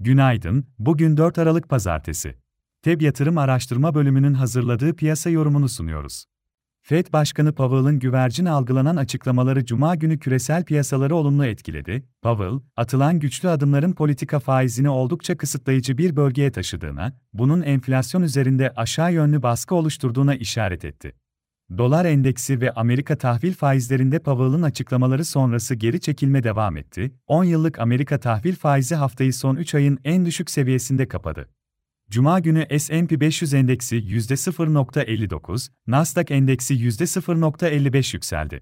Günaydın, bugün 4 Aralık Pazartesi. TEB Yatırım Araştırma Bölümünün hazırladığı piyasa yorumunu sunuyoruz. Fed Başkanı Powell'ın güvercin algılanan açıklamaları Cuma günü küresel piyasaları olumlu etkiledi. Powell, atılan güçlü adımların politika faizini oldukça kısıtlayıcı bir bölgeye taşıdığına, bunun enflasyon üzerinde aşağı yönlü baskı oluşturduğuna işaret etti. Dolar endeksi ve Amerika tahvil faizlerinde Powell'ın açıklamaları sonrası geri çekilme devam etti. 10 yıllık Amerika tahvil faizi haftayı son 3 ayın en düşük seviyesinde kapadı. Cuma günü S&P 500 endeksi %0.59, Nasdaq endeksi %0.55 yükseldi.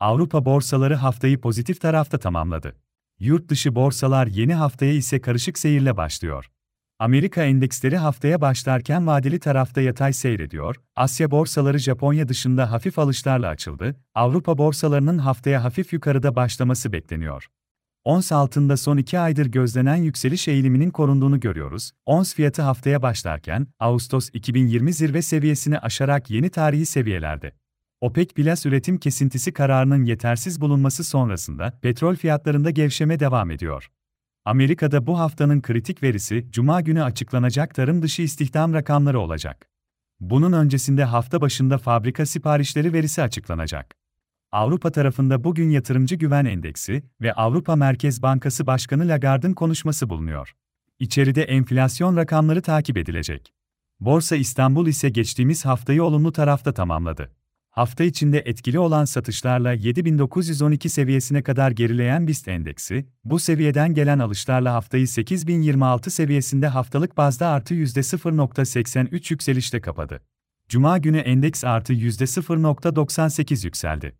Avrupa borsaları haftayı pozitif tarafta tamamladı. Yurt dışı borsalar yeni haftaya ise karışık seyirle başlıyor. Amerika endeksleri haftaya başlarken vadeli tarafta yatay seyrediyor, Asya borsaları Japonya dışında hafif alışlarla açıldı, Avrupa borsalarının haftaya hafif yukarıda başlaması bekleniyor. Ons altında son iki aydır gözlenen yükseliş eğiliminin korunduğunu görüyoruz. Ons fiyatı haftaya başlarken, Ağustos 2020 zirve seviyesini aşarak yeni tarihi seviyelerde. OPEC Plus üretim kesintisi kararının yetersiz bulunması sonrasında petrol fiyatlarında gevşeme devam ediyor. Amerika'da bu haftanın kritik verisi, Cuma günü açıklanacak tarım dışı istihdam rakamları olacak. Bunun öncesinde hafta başında fabrika siparişleri verisi açıklanacak. Avrupa tarafında bugün yatırımcı güven endeksi ve Avrupa Merkez Bankası Başkanı Lagarde'ın konuşması bulunuyor. İçeride enflasyon rakamları takip edilecek. Borsa İstanbul ise geçtiğimiz haftayı olumlu tarafta tamamladı. Hafta içinde etkili olan satışlarla 7912 seviyesine kadar gerileyen BIST endeksi, bu seviyeden gelen alışlarla haftayı 8026 seviyesinde haftalık bazda artı %0.83 yükselişte kapadı. Cuma günü endeks artı %0.98 yükseldi.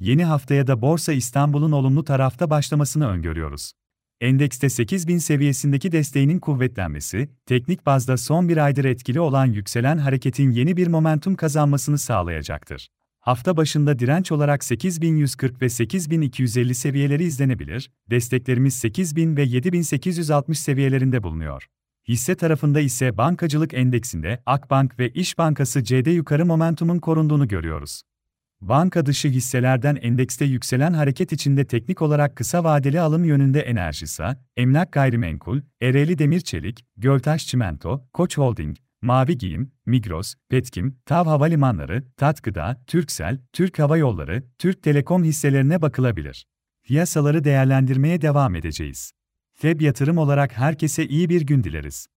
Yeni haftaya da Borsa İstanbul'un olumlu tarafta başlamasını öngörüyoruz. Endekste 8000 seviyesindeki desteğinin kuvvetlenmesi, teknik bazda son bir aydır etkili olan yükselen hareketin yeni bir momentum kazanmasını sağlayacaktır. Hafta başında direnç olarak 8140 ve 8250 seviyeleri izlenebilir, desteklerimiz 8000 ve 7860 seviyelerinde bulunuyor. Hisse tarafında ise bankacılık endeksinde Akbank ve İş Bankası C'de yukarı momentumun korunduğunu görüyoruz. Banka dışı hisselerden endekste yükselen hareket içinde teknik olarak kısa vadeli alım yönünde Enerjisa, Emlak Gayrimenkul, Ereğli Demir Çelik, Göltaş Çimento, Koç Holding, Mavi Giyim, Migros, Petkim, TAV Havalimanları, Tat Türksel, Türk Hava Yolları, Türk Telekom hisselerine bakılabilir. Piyasaları değerlendirmeye devam edeceğiz. FEB yatırım olarak herkese iyi bir gün dileriz.